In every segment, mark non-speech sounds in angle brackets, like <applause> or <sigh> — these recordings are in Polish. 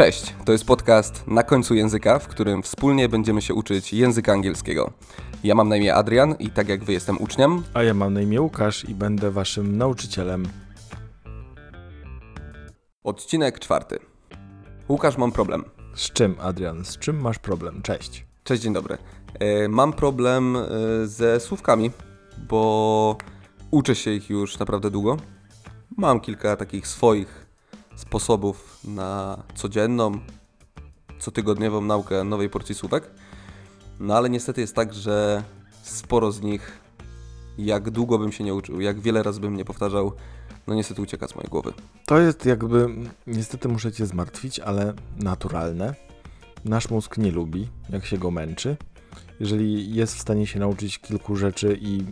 Cześć, to jest podcast Na końcu języka, w którym wspólnie będziemy się uczyć języka angielskiego. Ja mam na imię Adrian i tak jak wy jestem uczniem, A ja mam na imię Łukasz i będę waszym nauczycielem. odcinek czwarty. Łukasz, mam problem. Z czym, Adrian? Z czym masz problem? Cześć. Cześć, dzień dobry. E, mam problem e, ze słówkami, bo uczę się ich już naprawdę długo. Mam kilka takich swoich sposobów na codzienną, cotygodniową naukę nowej porcji słówek. No ale niestety jest tak, że sporo z nich, jak długo bym się nie uczył, jak wiele razy bym nie powtarzał, no niestety ucieka z mojej głowy. To jest jakby, niestety muszę cię zmartwić, ale naturalne. Nasz mózg nie lubi, jak się go męczy. Jeżeli jest w stanie się nauczyć kilku rzeczy i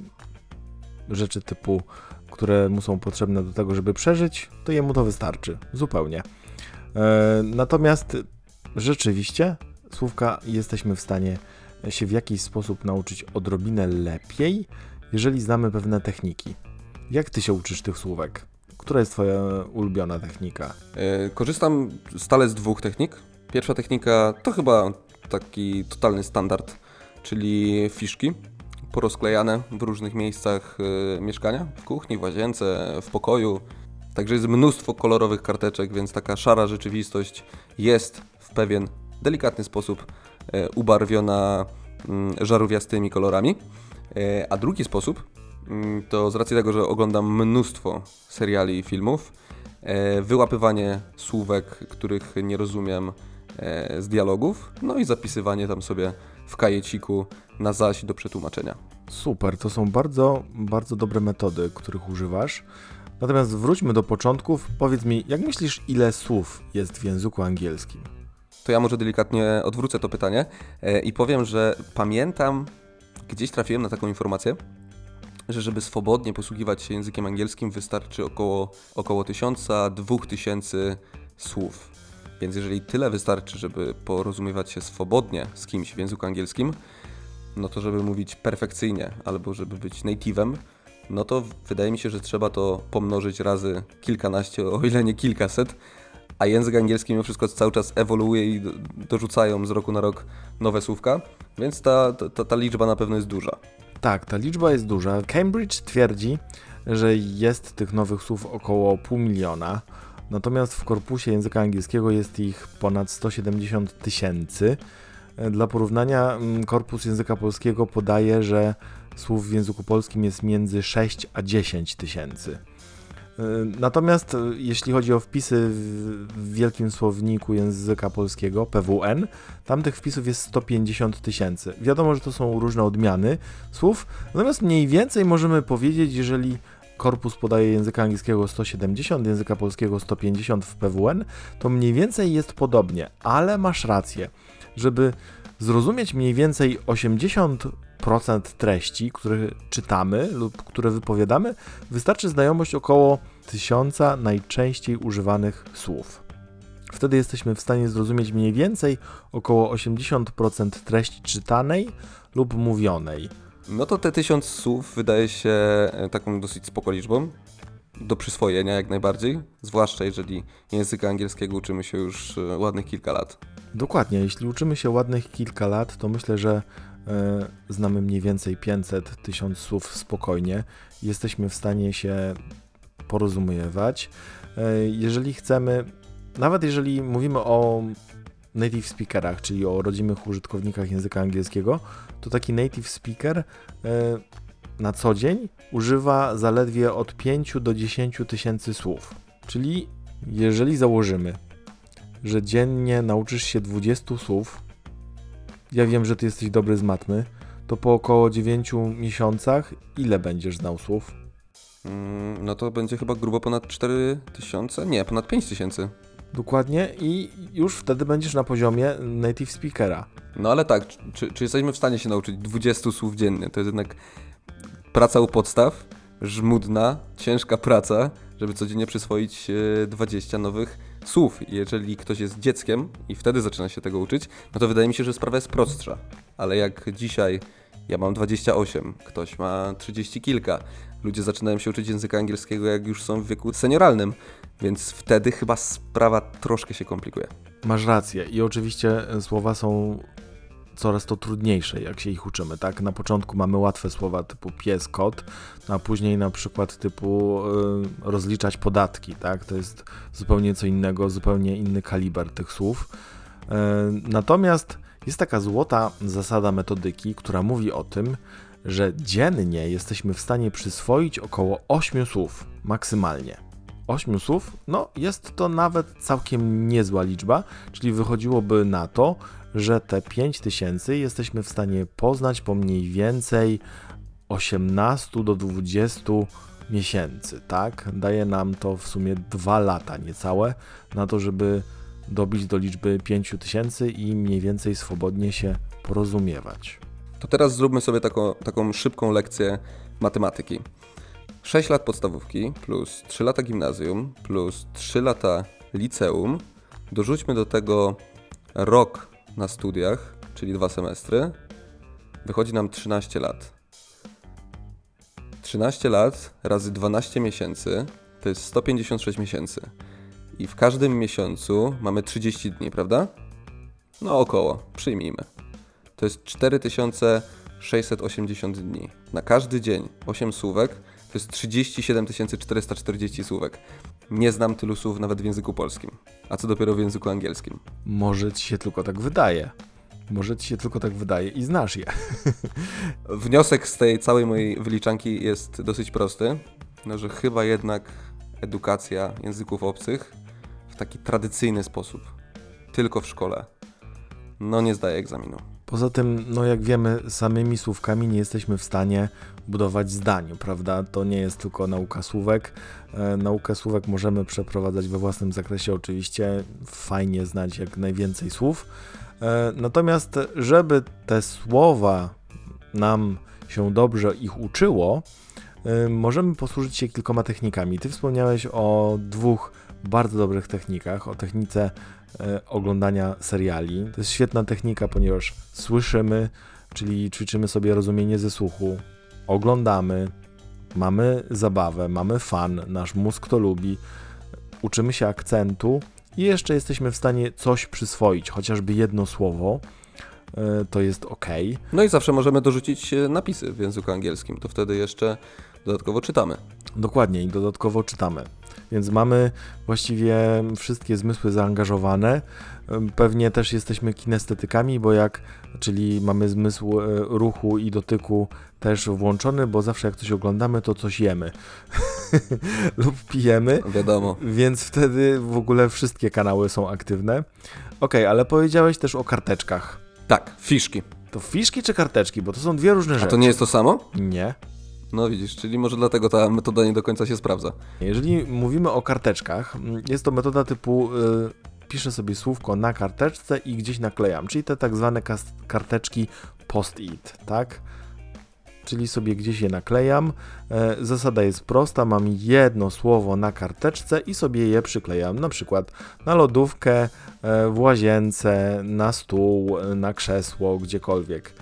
rzeczy typu, które mu są potrzebne do tego, żeby przeżyć, to jemu to wystarczy. Zupełnie. E, natomiast rzeczywiście słówka jesteśmy w stanie się w jakiś sposób nauczyć odrobinę lepiej, jeżeli znamy pewne techniki. Jak ty się uczysz tych słówek? Która jest twoja ulubiona technika? E, Korzystam stale z dwóch technik. Pierwsza technika to chyba taki totalny standard, czyli fiszki porozklejane w różnych miejscach e, mieszkania, w kuchni, w łazience, w pokoju. Także jest mnóstwo kolorowych karteczek, więc taka szara rzeczywistość jest w pewien delikatny sposób e, ubarwiona mm, żarówiastymi kolorami. E, A drugi sposób mm, to z racji tego, że oglądam mnóstwo seriali i filmów, wyłapywanie słówek, których nie rozumiem z dialogów, no i zapisywanie tam sobie w kajeciku na zaś do przetłumaczenia. Super, to są bardzo, bardzo dobre metody, których używasz. Natomiast wróćmy do początków. Powiedz mi, jak myślisz, ile słów jest w języku angielskim? To ja może delikatnie odwrócę to pytanie e, i powiem, że pamiętam, gdzieś trafiłem na taką informację, że żeby swobodnie posługiwać się językiem angielskim wystarczy około, około 1000-2000 słów. Więc jeżeli tyle wystarczy, żeby porozumiewać się swobodnie z kimś w języku angielskim, no to żeby mówić perfekcyjnie albo żeby być native'em, no to wydaje mi się, że trzeba to pomnożyć razy kilkanaście, o ile nie kilkaset, a język angielski mimo wszystko cały czas ewoluuje i do- dorzucają z roku na rok nowe słówka, więc ta, ta, ta liczba na pewno jest duża. Tak, ta liczba jest duża. Cambridge twierdzi, że jest tych nowych słów około pół miliona, natomiast w korpusie języka angielskiego jest ich ponad 170 tysięcy. Dla porównania, mm, korpus języka polskiego podaje, że słów w języku polskim jest między 6 a 10 tysięcy. Y, Natomiast y, jeśli chodzi o wpisy w Wielkim Słowniku Języka Polskiego, PWN, tam tych wpisów jest 150 tysięcy. Wiadomo, że to są różne odmiany słów, natomiast mniej więcej możemy powiedzieć, jeżeli korpus podaje języka angielskiego 170, języka polskiego 150 w PWN, to mniej więcej jest podobnie, ale masz rację, żeby zrozumieć mniej więcej 80% treści, które czytamy lub które wypowiadamy, wystarczy znajomość około tysiąca najczęściej używanych słów. Wtedy jesteśmy w stanie zrozumieć mniej więcej około 80% treści czytanej lub mówionej. No to te tysiąc słów wydaje się e, taką dosyć spoko liczbą, do przyswojenia jak najbardziej, zwłaszcza jeżeli języka angielskiego uczymy się już e, ładnych kilka lat. Dokładnie, jeśli uczymy się ładnych kilka lat, to myślę, że e, znamy mniej więcej 500 tysiąc słów spokojnie. Jesteśmy w stanie się porozumiewać. E, jeżeli chcemy, nawet jeżeli mówimy o native speakerach, czyli o rodzimych użytkownikach języka angielskiego, to taki native speaker e, na co dzień używa zaledwie od 5 do 10 tysięcy słów. Czyli jeżeli założymy, że dziennie nauczysz się 20 słów, ja wiem, że ty jesteś dobry z matmy, to po około 9 miesiącach ile będziesz znał słów? Mm, No to będzie chyba grubo ponad 4000? Nie, ponad 5000. Dokładnie i już wtedy będziesz na poziomie native speakera. No ale tak, czy, czy jesteśmy w stanie się nauczyć 20 słów dziennie? To jest jednak praca u podstaw, żmudna, ciężka praca, żeby codziennie przyswoić e, 20 nowych słów. Jeżeli ktoś jest dzieckiem i wtedy zaczyna się tego uczyć, no to wydaje mi się, że sprawa jest prostsza. Ale jak dzisiaj Ja mam 28, ktoś ma 30 kilka. Ludzie zaczynają się uczyć języka angielskiego, jak już są w wieku senioralnym, więc wtedy chyba sprawa troszkę się komplikuje. Masz rację i oczywiście słowa są coraz to trudniejsze, jak się ich uczymy, tak? Na początku mamy łatwe słowa typu pies, kot, no a później na przykład typu y, rozliczać podatki, tak? To jest zupełnie co innego, zupełnie inny kaliber tych słów. Y, natomiast jest taka złota zasada metodyki, która mówi o tym, że dziennie jesteśmy w stanie przyswoić około 8 słów maksymalnie. 8 słów, no jest to nawet całkiem niezła liczba, czyli wychodziłoby na to, że te 5000 jesteśmy w stanie poznać po mniej więcej 18 do 20 miesięcy, tak? Daje nam to w sumie 2 lata niecałe na to, żeby dobić do liczby 5000 i mniej więcej swobodnie się porozumiewać. To teraz zróbmy sobie taką, taką szybką lekcję matematyki. 6 lat podstawówki plus 3 lata gimnazjum plus 3 lata liceum. Dorzućmy do tego rok na studiach, czyli dwa semestry. Wychodzi nam 13 lat. 13 lat razy 12 miesięcy to jest 156 miesięcy. I w każdym miesiącu mamy 30 dni, prawda? No około, przyjmijmy. To jest 4680 dni. Na każdy dzień 8 słówek to jest 37 440 słówek. Nie znam tylu słów nawet w języku polskim, a co dopiero w języku angielskim. Może ci się tylko tak wydaje. Może ci się tylko tak wydaje i znasz je. <laughs> Wniosek z tej całej mojej wyliczanki jest dosyć prosty, no, że chyba jednak edukacja języków obcych w taki tradycyjny sposób, tylko w szkole, no nie zdaje egzaminu. Poza tym, no jak wiemy, samymi słówkami nie jesteśmy w stanie budować zdaniu, prawda? To nie jest tylko nauka słówek. E, naukę słówek możemy przeprowadzać we własnym zakresie, oczywiście. Fajnie znać jak najwięcej słów. E, natomiast, żeby te słowa nam się dobrze ich uczyło, e, możemy posłużyć się kilkoma technikami. Ty wspomniałeś o dwóch bardzo dobrych technikach, o technice oglądania seriali. To jest świetna technika, ponieważ słyszymy, czyli ćwiczymy sobie rozumienie ze słuchu, oglądamy, mamy zabawę, mamy fan, nasz mózg to lubi, uczymy się akcentu i jeszcze jesteśmy w stanie coś przyswoić, chociażby jedno słowo. e, To jest ok. No i zawsze możemy dorzucić e, napisy w języku angielskim, to wtedy jeszcze dodatkowo czytamy. Dokładnie i dodatkowo czytamy. Więc mamy właściwie wszystkie zmysły zaangażowane. Pewnie też jesteśmy kinestetykami, bo jak, czyli mamy zmysł e, ruchu i dotyku też włączony, bo zawsze jak coś oglądamy, to coś jemy <laughs> lub pijemy, Wiadomo. więc wtedy w ogóle wszystkie kanały są aktywne. Ok, ale powiedziałeś też o karteczkach. Tak, fiszki. To fiszki czy karteczki? Bo to są dwie różne A rzeczy. to nie jest to samo? Nie. No widzisz, czyli może dlatego ta metoda nie do końca się sprawdza. Jeżeli mówimy o karteczkach, mm, jest to metoda typu y, piszę sobie słówko na karteczce i gdzieś naklejam, czyli te tak zwane karteczki post-it, tak? Czyli sobie gdzieś je naklejam. E, zasada jest prosta, mam jedno słowo na karteczce i sobie je przyklejam, na przykład na lodówkę, e, w łazience, na stół, e, na krzesło, gdziekolwiek.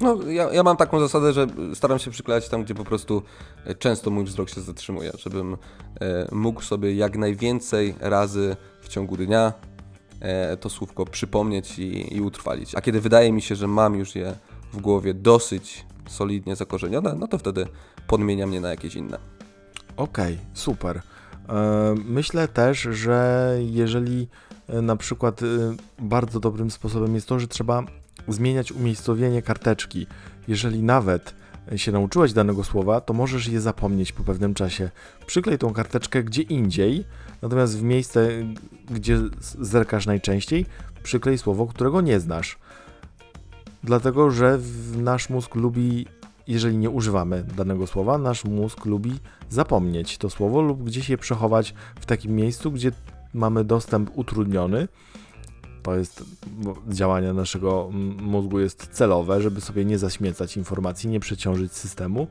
No, ja, ja mam taką zasadę, że staram się przyklejać tam, gdzie po prostu e, często mój wzrok się zatrzymuje, żebym e, mógł sobie jak najwięcej razy w ciągu dnia e, to słówko przypomnieć i, i utrwalić. A kiedy wydaje mi się, że mam już je w głowie dosyć solidnie zakorzenione, no to wtedy podmieniam je na jakieś inne. Okej, super. E, Myślę też, że jeżeli e, na przykład bardzo dobrym sposobem jest to, że trzeba zmieniać umiejscowienie karteczki. Jeżeli nawet się nauczyłeś danego słowa, to możesz je zapomnieć po pewnym czasie. Przyklej tą karteczkę gdzie indziej, natomiast w miejsce, gdzie z- zerkasz najczęściej, przyklej słowo, którego nie znasz. Dlatego, że nasz mózg lubi, jeżeli nie używamy danego słowa, nasz mózg lubi zapomnieć to słowo lub gdzieś je przechować w takim miejscu, gdzie mamy dostęp utrudniony. To jest działanie naszego mózgu jest celowe, żeby sobie nie zaśmiecać informacji, nie przeciążyć systemu.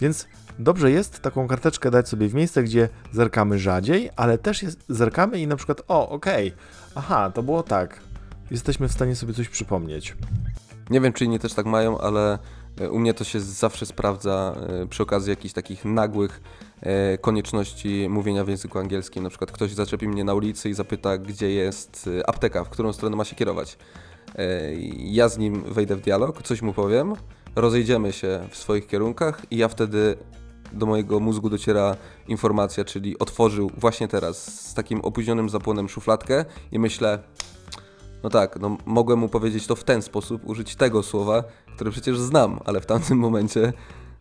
Więc dobrze jest taką karteczkę dać sobie w miejsce, gdzie zerkamy rzadziej, ale też jest, zerkamy i na przykład, o, okej, aha, to było tak. Jesteśmy w stanie sobie coś przypomnieć. Nie wiem, czy inni też tak mają, ale E, U mnie to się zawsze sprawdza e, przy okazji jakichś takich nagłych konieczności mówienia w języku angielskim. Na przykład ktoś zaczepi mnie na ulicy i zapyta, gdzie jest e, apteka, w którą stronę ma się kierować. E, Ja z nim wejdę w dialog, coś mu powiem, rozejdziemy się w swoich kierunkach i ja wtedy do mojego mózgu dociera informacja, czyli otworzył właśnie teraz z takim opóźnionym zapłonem szufladkę i myślę, no tak, no mogłem mu powiedzieć to w ten sposób, użyć tego słowa, które przecież znam, ale w tamtym momencie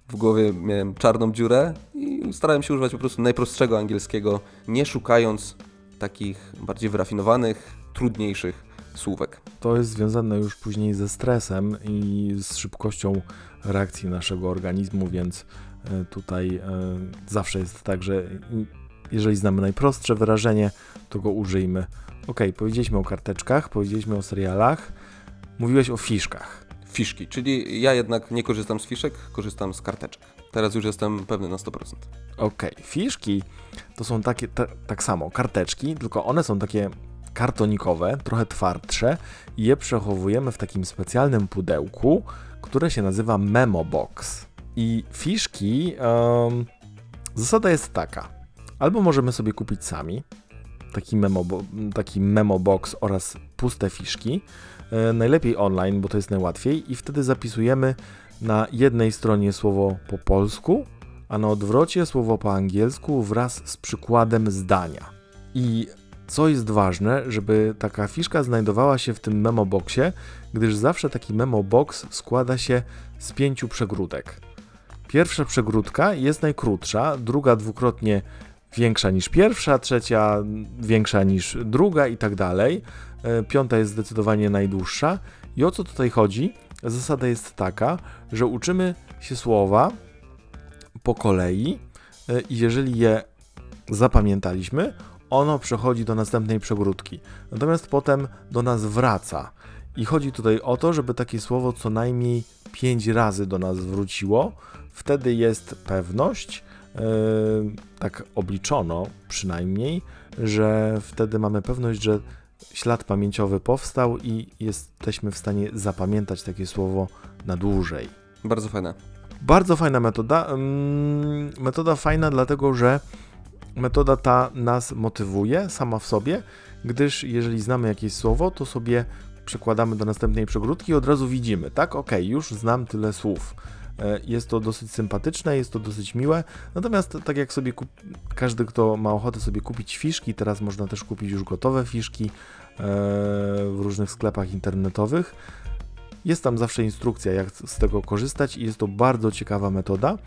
w głowie miałem czarną dziurę i starałem się używać po prostu najprostszego angielskiego, nie szukając takich bardziej wyrafinowanych, trudniejszych słówek. To jest związane już później ze stresem i z szybkością reakcji naszego organizmu, więc e, tutaj e, zawsze jest tak, że jeżeli znamy najprostsze wyrażenie, to go użyjmy. Ok, powiedzieliśmy o karteczkach, powiedzieliśmy o serialach, mówiłeś o fiszkach. Fiszki, czyli ja jednak nie korzystam z fiszek, korzystam z karteczek. Teraz już jestem pewny na 100%. Ok, fiszki to są takie, ta, tak samo, karteczki, tylko one są takie kartonikowe, trochę twardsze i je przechowujemy w takim specjalnym pudełku, które się nazywa Memo Box. I fiszki, em, zasada jest taka, albo możemy sobie kupić sami taki memo, taki memo box oraz puste fiszki, e, najlepiej online, bo to jest najłatwiej i wtedy zapisujemy na jednej stronie słowo po polsku, a na odwrocie słowo po angielsku wraz z przykładem zdania. I co jest ważne, żeby taka fiszka znajdowała się w tym memo boxie, gdyż zawsze taki memo box składa się z pięciu przegródek. Pierwsza przegródka jest najkrótsza, druga dwukrotnie większa niż pierwsza, trzecia większa niż druga i tak dalej. E, Piąta jest zdecydowanie najdłuższa. I o co tutaj chodzi? Zasada jest taka, że uczymy się słowa po kolei e, i jeżeli je zapamiętaliśmy, ono przechodzi do następnej przegródki. Natomiast potem do nas wraca. I chodzi tutaj o to, żeby takie słowo co najmniej 5 razy do nas wróciło. Wtedy jest pewność, e, tak obliczono przynajmniej, że wtedy mamy pewność, że ślad pamięciowy powstał i jesteśmy w stanie zapamiętać takie słowo na dłużej. Bardzo fajne. Bardzo fajna metoda. Mm, Metoda fajna, dlatego że metoda ta nas motywuje sama w sobie, gdyż jeżeli znamy jakieś słowo, to sobie przekładamy do następnej przegródki i od razu widzimy, tak? Ok, już znam tyle słów. E, Jest to dosyć sympatyczne, jest to dosyć miłe. Natomiast tak jak sobie każdy, kto ma ochotę sobie kupić fiszki, teraz można też kupić już gotowe fiszki e, w różnych sklepach internetowych. Jest tam zawsze instrukcja, jak z tego korzystać, i jest to bardzo ciekawa metoda.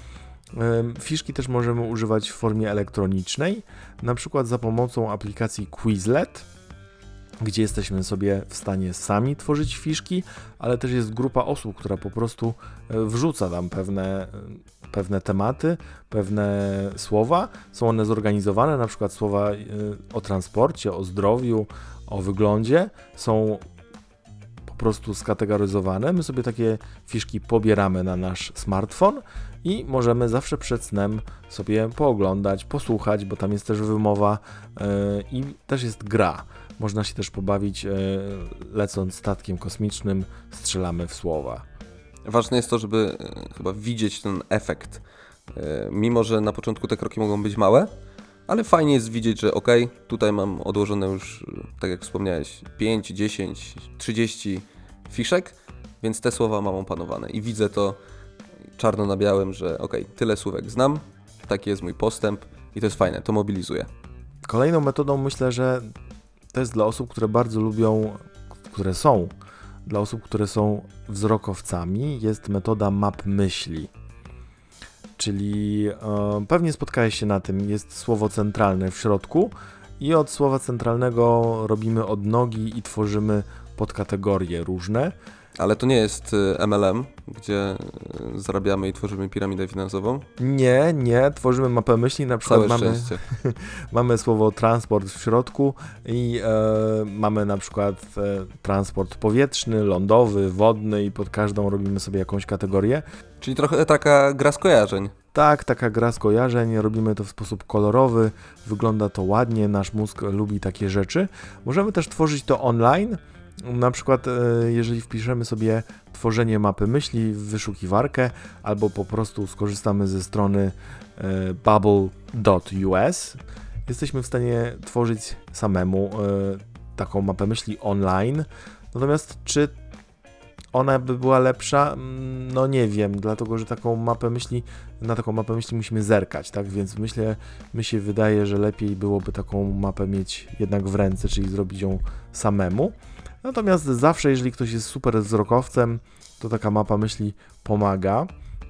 Em, Fiszki też możemy używać w formie elektronicznej, na przykład za pomocą aplikacji Quizlet, gdzie jesteśmy sobie w stanie sami tworzyć fiszki, ale też jest grupa osób, która po prostu e, wrzuca tam pewne, e, pewne tematy, pewne słowa. Są one zorganizowane, na przykład słowa e, o transporcie, o zdrowiu, o wyglądzie. Są po prostu skategoryzowane. My sobie takie fiszki pobieramy na nasz smartfon i możemy zawsze przed snem sobie pooglądać, posłuchać, bo tam jest też wymowa e, i też jest gra. Można się też pobawić e, lecąc statkiem kosmicznym, strzelamy w słowa. Ważne jest to, żeby e, chyba widzieć ten efekt. E, Mimo, że na początku te kroki mogą być małe, ale fajnie jest widzieć, że ok, tutaj mam odłożone już, tak jak wspomniałeś, 5, 10, 30 fiszek, więc te słowa mam opanowane i widzę to czarno na białym, że ok, tyle słówek znam, taki jest mój postęp i to jest fajne, to mobilizuje. Kolejną metodą myślę, że to jest dla osób, które bardzo lubią, które są, dla osób, które są wzrokowcami, jest metoda map myśli. Czyli e, pewnie spotkałeś się na tym, jest słowo centralne w środku i od słowa centralnego robimy odnogi i tworzymy podkategorie różne. Ale to nie jest MLM, gdzie e, zarabiamy i tworzymy piramidę finansową. Nie, nie, tworzymy mapę myśli, na przykład Całe mamy, <laughs> mamy słowo transport w środku i e, mamy na przykład e, transport powietrzny, lądowy, wodny i pod każdą robimy sobie jakąś kategorię. Czyli trochę taka gra skojarzeń. Tak, taka gra skojarzeń, robimy to w sposób kolorowy, wygląda to ładnie, nasz mózg lubi takie rzeczy. Możemy też tworzyć to online, Na przykład, e, jeżeli wpiszemy sobie tworzenie mapy myśli w wyszukiwarkę, albo po prostu skorzystamy ze strony e, bubble.us, jesteśmy w stanie tworzyć samemu e, taką mapę myśli online. Natomiast czy ona by była lepsza? Mm, No nie wiem, dlatego że taką mapę myśli, na taką mapę myśli musimy zerkać, tak? Więc myślę, mi się wydaje, że lepiej byłoby taką mapę mieć jednak w ręce, czyli zrobić ją samemu. Natomiast zawsze, jeżeli ktoś jest super wzrokowcem, to taka mapa myśli pomaga.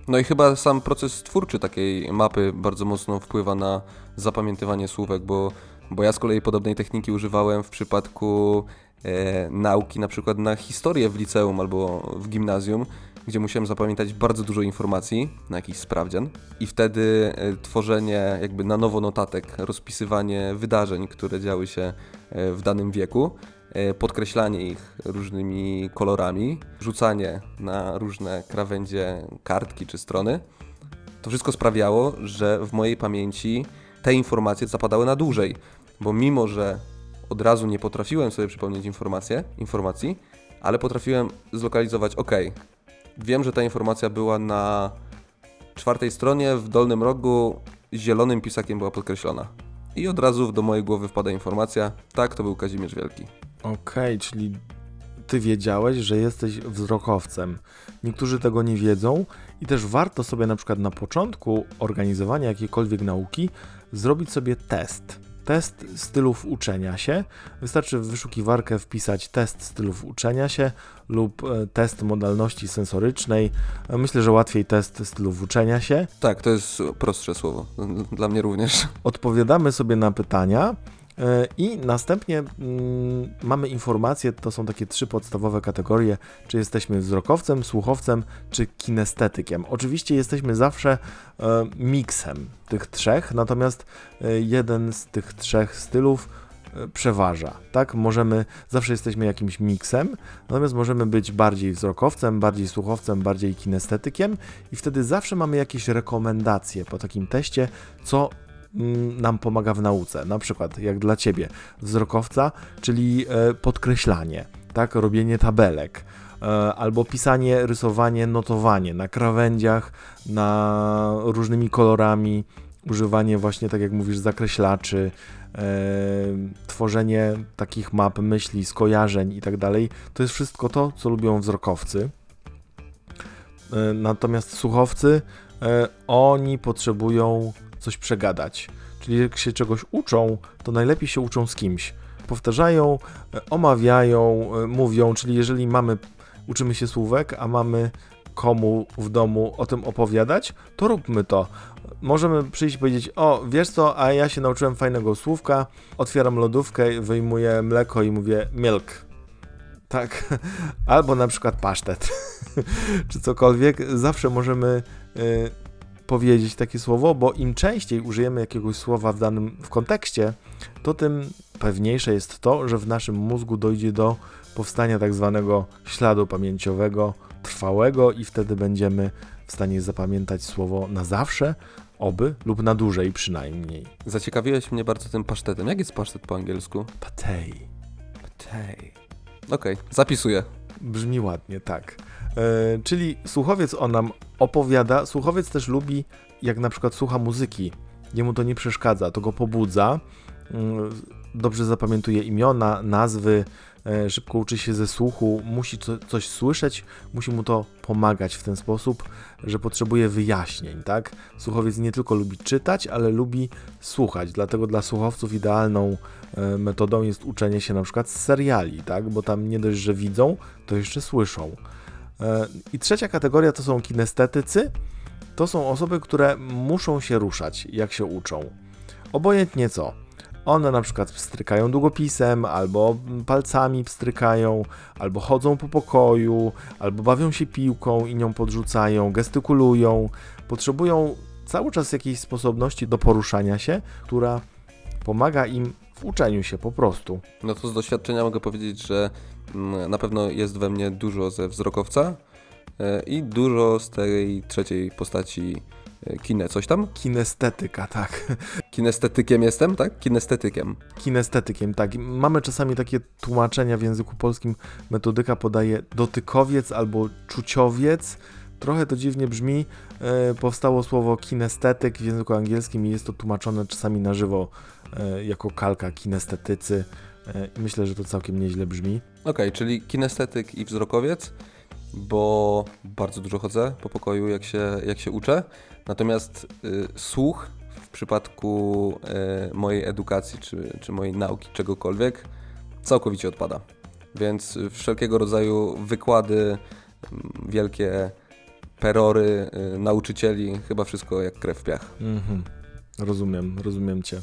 No i chyba sam proces twórczy takiej mapy bardzo mocno wpływa na zapamiętywanie słówek, bo, bo ja z kolei podobnej techniki używałem w przypadku e, nauki na przykład na historię w liceum albo w gimnazjum, gdzie musiałem zapamiętać bardzo dużo informacji na jakiś sprawdzian i wtedy e, tworzenie jakby na nowo notatek, rozpisywanie wydarzeń, które działy się e, w danym wieku, podkreślanie ich różnymi kolorami, rzucanie na różne krawędzie kartki czy strony, to wszystko sprawiało, że w mojej pamięci te informacje zapadały na dłużej, bo mimo, że od razu nie potrafiłem sobie przypomnieć informacje, informacji, ale potrafiłem zlokalizować, ok, wiem, że ta informacja była na czwartej stronie, w dolnym rogu, zielonym pisakiem była podkreślona. I od razu do mojej głowy wpada informacja, tak, to był Kazimierz Wielki. Okej, czyli ty wiedziałeś, że jesteś wzrokowcem. Niektórzy tego nie wiedzą i też warto sobie na przykład na początku organizowania jakiejkolwiek nauki zrobić sobie test. Test stylów uczenia się. Wystarczy w wyszukiwarkę wpisać test stylów uczenia się lub e, test modalności sensorycznej. E, Myślę, że łatwiej test stylów uczenia się. Tak, to jest prostsze słowo. Dla mnie również. odpowiadamy sobie na pytania i następnie mm, mamy informacje, to są takie trzy podstawowe kategorie, czy jesteśmy wzrokowcem, słuchowcem, czy kinestetykiem. Oczywiście jesteśmy zawsze e, miksem tych trzech, natomiast e, jeden z tych trzech stylów e, przeważa, tak? Możemy, zawsze jesteśmy jakimś miksem, natomiast możemy być bardziej wzrokowcem, bardziej słuchowcem, bardziej kinestetykiem i wtedy zawsze mamy jakieś rekomendacje po takim teście, co nam pomaga w nauce. Na przykład, jak dla ciebie, wzrokowca, czyli e, podkreślanie, tak, robienie tabelek, e, albo pisanie, rysowanie, notowanie na krawędziach, na różnymi kolorami, używanie właśnie, tak jak mówisz, zakreślaczy, e, tworzenie takich map myśli, skojarzeń i tak dalej. To jest wszystko to, co lubią wzrokowcy. Natomiast słuchowcy, oni potrzebują coś przegadać. Czyli jak się czegoś uczą, to najlepiej się uczą z kimś. Powtarzają, e, omawiają, e, mówią, czyli jeżeli mamy, uczymy się słówek, a mamy komu w domu o tym opowiadać, to róbmy to. Możemy przyjść i powiedzieć, o wiesz co, a ja się nauczyłem fajnego słówka, otwieram lodówkę, wyjmuję mleko i mówię milk. Tak, <laughs> albo na przykład pasztet, <laughs> czy cokolwiek. Zawsze możemy y, powiedzieć takie słowo, bo im częściej użyjemy jakiegoś słowa w danym w kontekście, to tym pewniejsze jest to, że w naszym mózgu dojdzie do powstania tak zwanego śladu pamięciowego, trwałego i wtedy będziemy w stanie zapamiętać słowo na zawsze, oby lub na dłużej przynajmniej. Zaciekawiłeś mnie bardzo tym pasztetem. Jak jest pasztet po angielsku? Patej. Tej. Okej, zapisuję. Brzmi ładnie, tak. E, czyli słuchowiec on nam opowiada. Słuchowiec też lubi, jak na przykład słucha muzyki. Jemu to nie przeszkadza, to go pobudza. Mm, Dobrze zapamiętuje imiona, nazwy, e, szybko uczy się ze słuchu, musi co, coś słyszeć, musi mu to pomagać w ten sposób, że potrzebuje wyjaśnień, tak? Słuchowiec nie tylko lubi czytać, ale lubi słuchać, dlatego dla słuchowców idealną e, metodą jest uczenie się na przykład z seriali, tak? Bo tam nie dość, że widzą, to jeszcze słyszą. E, I trzecia kategoria to są kinestetycy. To są osoby, które muszą się ruszać, jak się uczą. Obojętnie co. One na przykład pstrykają długopisem, albo palcami pstrykają, albo chodzą po pokoju, albo bawią się piłką i nią podrzucają, gestykulują. Potrzebują cały czas jakiejś sposobności do poruszania się, która pomaga im w uczeniu się po prostu. No to z doświadczenia mogę powiedzieć, że mm, na pewno jest we mnie dużo ze wzrokowca e, i dużo z tej trzeciej postaci e, kine coś tam. Kinestetyka, tak. Kinestetykiem jestem, tak? Kinestetykiem. Kinestetykiem, tak. Mamy czasami takie tłumaczenia w języku polskim. Metodyka podaje dotykowiec albo czuciowiec. Trochę to dziwnie brzmi. E, powstało słowo kinestetyk w języku angielskim i jest to tłumaczone czasami na żywo e, jako kalka kinestetycy. E, myślę, że to całkiem nieźle brzmi. Okej, czyli kinestetyk i wzrokowiec, bo bardzo dużo chodzę po pokoju, jak się, jak się uczę. Natomiast y, słuch w przypadku y, mojej edukacji czy, czy mojej nauki czegokolwiek całkowicie odpada. Więc wszelkiego rodzaju wykłady, mm, wielkie perory y, nauczycieli, chyba wszystko jak krew w piach. Mhm. Rozumiem, rozumiem cię.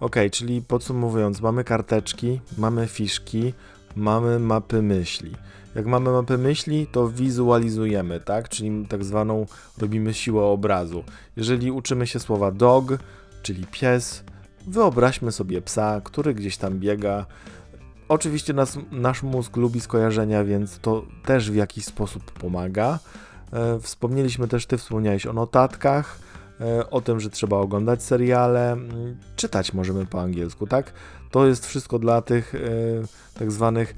Ok, czyli podsumowując, mamy karteczki, mamy fiszki, mamy mapy myśli. Jak mamy mapy myśli, to wizualizujemy, tak? Czyli tak zwaną robimy siłę obrazu. Jeżeli uczymy się słowa dog, czyli pies, wyobraźmy sobie psa, który gdzieś tam biega. Oczywiście nas, nasz mózg lubi skojarzenia, więc to też w jakiś sposób pomaga. E, wspomnieliśmy też, ty wspomniałeś o notatkach E, o tym, że trzeba oglądać seriale, czytać możemy po angielsku, tak? To jest wszystko dla tych e, tak zwanych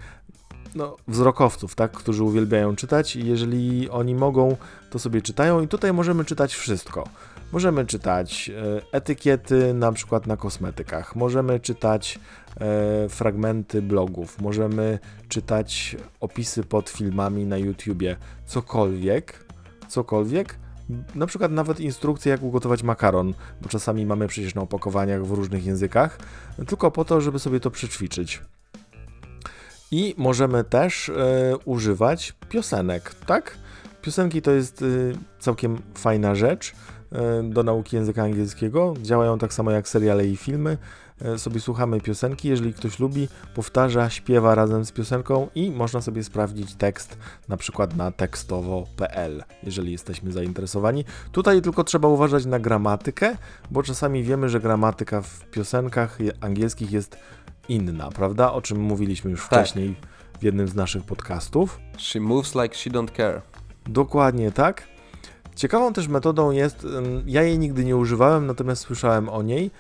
no, wzrokowców, tak, którzy uwielbiają czytać i jeżeli oni mogą, to sobie czytają i tutaj możemy czytać wszystko. Możemy czytać etykiety na przykład na kosmetykach, możemy czytać fragmenty blogów, możemy czytać opisy pod filmami na YouTubie, cokolwiek, cokolwiek, na przykład nawet instrukcje, jak ugotować makaron, bo czasami mamy przecież na opakowaniach w różnych językach, tylko po to, żeby sobie to przećwiczyć. I możemy też e, używać piosenek, tak? Piosenki to jest e, całkiem fajna rzecz e, do nauki języka angielskiego. Działają tak samo jak seriale i filmy. E, sobie słuchamy piosenki, jeżeli ktoś lubi, powtarza, śpiewa razem z piosenką i można sobie sprawdzić tekst na przykład na tekstowo.pl, jeżeli jesteśmy zainteresowani. Tutaj tylko trzeba uważać na gramatykę, bo czasami wiemy, że gramatyka w piosenkach angielskich jest inna, prawda? O czym mówiliśmy już tak. wcześniej w jednym z naszych podcastów. She moves like she don't care. Dokładnie tak. Ciekawą też metodą jest, ja jej nigdy nie używałem, natomiast słyszałem o niej,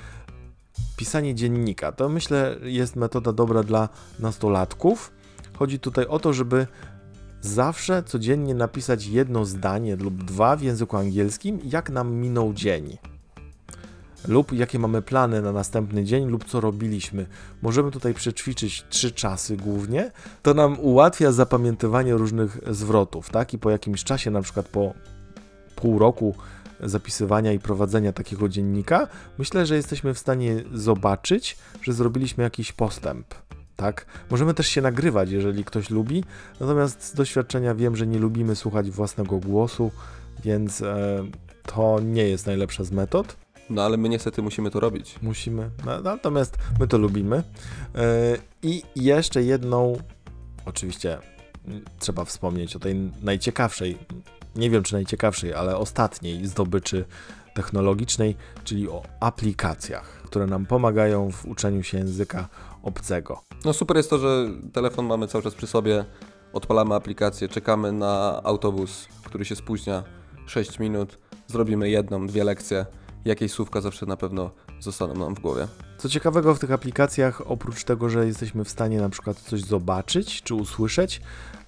pisanie dziennika. To myślę jest metoda dobra dla nastolatków. Chodzi tutaj o to, żeby zawsze codziennie napisać jedno zdanie lub dwa w języku angielskim, jak nam minął dzień. Lub jakie mamy plany na następny dzień, lub co robiliśmy. Możemy tutaj przećwiczyć trzy czasy głównie. To nam ułatwia zapamiętywanie różnych zwrotów, tak? I po jakimś czasie, na przykład po pół roku, zapisywania i prowadzenia takiego dziennika, myślę, że jesteśmy w stanie zobaczyć, że zrobiliśmy jakiś postęp. Tak, możemy też się nagrywać, jeżeli ktoś lubi, natomiast z doświadczenia wiem, że nie lubimy słuchać własnego głosu, więc e, to nie jest najlepsza z metod. No ale my niestety musimy to robić. Musimy, no, natomiast my to lubimy. E, I jeszcze jedną, oczywiście trzeba wspomnieć o tej najciekawszej nie wiem czy najciekawszej, ale ostatniej zdobyczy technologicznej, czyli o aplikacjach, które nam pomagają w uczeniu się języka obcego. No super jest to, że telefon mamy cały czas przy sobie, odpalamy aplikację, czekamy na autobus, który się spóźnia 6 minut, zrobimy jedną, dwie lekcje, jakieś słówka zawsze na pewno zostaną nam w głowie. Co ciekawego w tych aplikacjach, oprócz tego, że jesteśmy w stanie na przykład coś zobaczyć czy usłyszeć,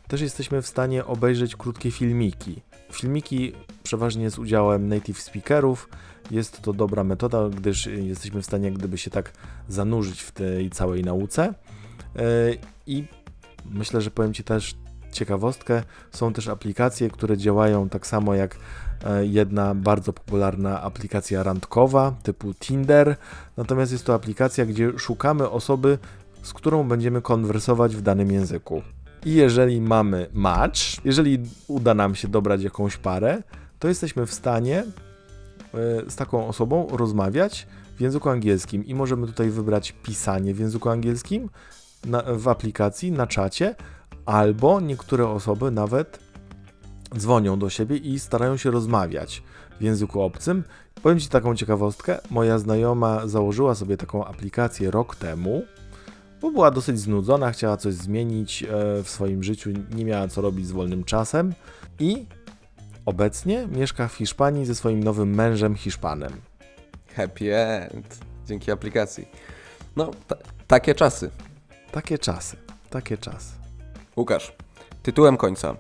też jesteśmy w stanie obejrzeć krótkie filmiki. Filmiki przeważnie z udziałem native speakerów. Jest to dobra metoda, gdyż jesteśmy w stanie gdyby się tak zanurzyć w tej całej nauce. E, I myślę, że powiem Ci też ciekawostkę. Są też aplikacje, które działają tak samo jak e, jedna bardzo popularna aplikacja randkowa typu Tinder. Natomiast jest to aplikacja, gdzie szukamy osoby, z którą będziemy konwersować w danym języku. I jeżeli mamy match, jeżeli uda nam się dobrać jakąś parę, to jesteśmy w stanie e, z taką osobą rozmawiać w języku angielskim i możemy tutaj wybrać pisanie w języku angielskim na, w aplikacji, na czacie, albo niektóre osoby nawet dzwonią do siebie i starają się rozmawiać w języku obcym. Powiem Ci taką ciekawostkę. Moja znajoma założyła sobie taką aplikację rok temu bo była dosyć znudzona, chciała coś zmienić e, w swoim życiu, nie miała co robić z wolnym czasem i Obecnie mieszka w Hiszpanii ze swoim nowym mężem Hiszpanem. Happy end. Dzięki aplikacji. No, ta, takie czasy. Takie czasy, takie czasy. Łukasz, tytułem końca.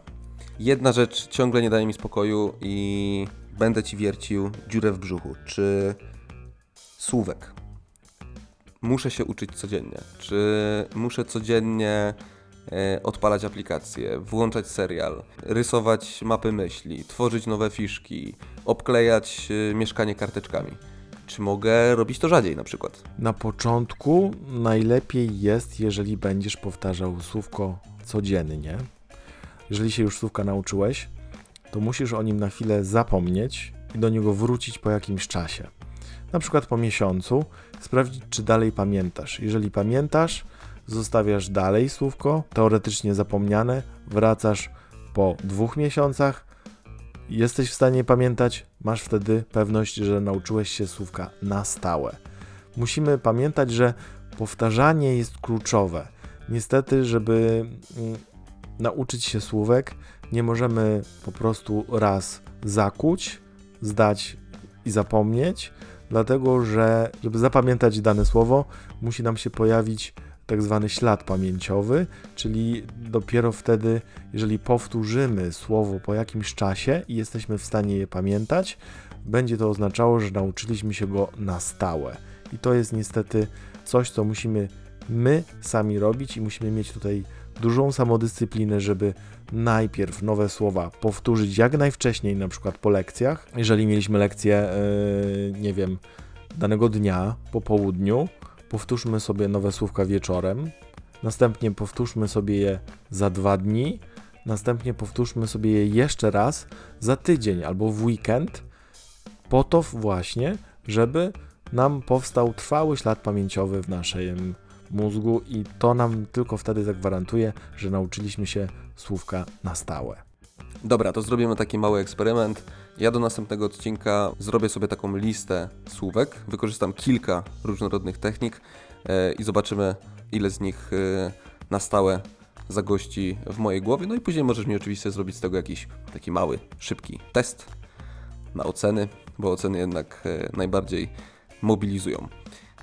Jedna rzecz ciągle nie daje mi spokoju i będę ci wiercił dziurę w brzuchu. Czy słówek muszę się uczyć codziennie? Czy muszę codziennie e, odpalać aplikacje, włączać serial, rysować mapy myśli, tworzyć nowe fiszki, obklejać e, mieszkanie karteczkami? Czy mogę robić to rzadziej na przykład? Na początku najlepiej jest, jeżeli będziesz powtarzał słówko codziennie. Jeżeli się już słówka nauczyłeś, to musisz o nim na chwilę zapomnieć i do niego wrócić po jakimś czasie. Na przykład po miesiącu, sprawdzić, czy dalej pamiętasz. Jeżeli pamiętasz, zostawiasz dalej słówko, teoretycznie zapomniane, wracasz po dwóch miesiącach, jesteś w stanie pamiętać, masz wtedy pewność, że nauczyłeś się słówka na stałe. Musimy pamiętać, że powtarzanie jest kluczowe. Niestety, żeby mm, nauczyć się słówek, nie możemy po prostu raz zakuć, zdać i zapomnieć, dlatego że, żeby zapamiętać dane słowo, musi nam się pojawić tak zwany ślad pamięciowy, czyli dopiero wtedy, jeżeli powtórzymy słowo po jakimś czasie i jesteśmy w stanie je pamiętać, będzie to oznaczało, że nauczyliśmy się go na stałe. I to jest niestety coś, co musimy my sami robić i musimy mieć tutaj dużą samodyscyplinę, żeby najpierw nowe słowa powtórzyć jak najwcześniej, na przykład po lekcjach. Jeżeli mieliśmy lekcję, yy, nie wiem, danego dnia po południu, powtórzmy sobie nowe słówka wieczorem, następnie powtórzmy sobie je za dwa dni, następnie powtórzmy sobie je jeszcze raz za tydzień albo w weekend, po to właśnie, żeby nam powstał trwały ślad pamięciowy w naszym mózgu i to nam tylko wtedy zagwarantuje, że nauczyliśmy się słówka na stałe. Dobra, to zrobimy taki mały eksperyment. Ja do następnego odcinka zrobię sobie taką listę słówek, wykorzystam kilka różnorodnych technik e, i zobaczymy, ile z nich e, na stałe zagości w mojej głowie. No i później możesz mi oczywiście zrobić z tego jakiś taki mały, szybki test na oceny, bo oceny jednak e, najbardziej mobilizują.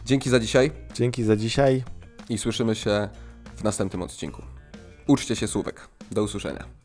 Dzięki za dzisiaj Dzięki za dzisiaj. I słyszymy się w następnym odcinku. Uczcie się słówek. Do usłyszenia.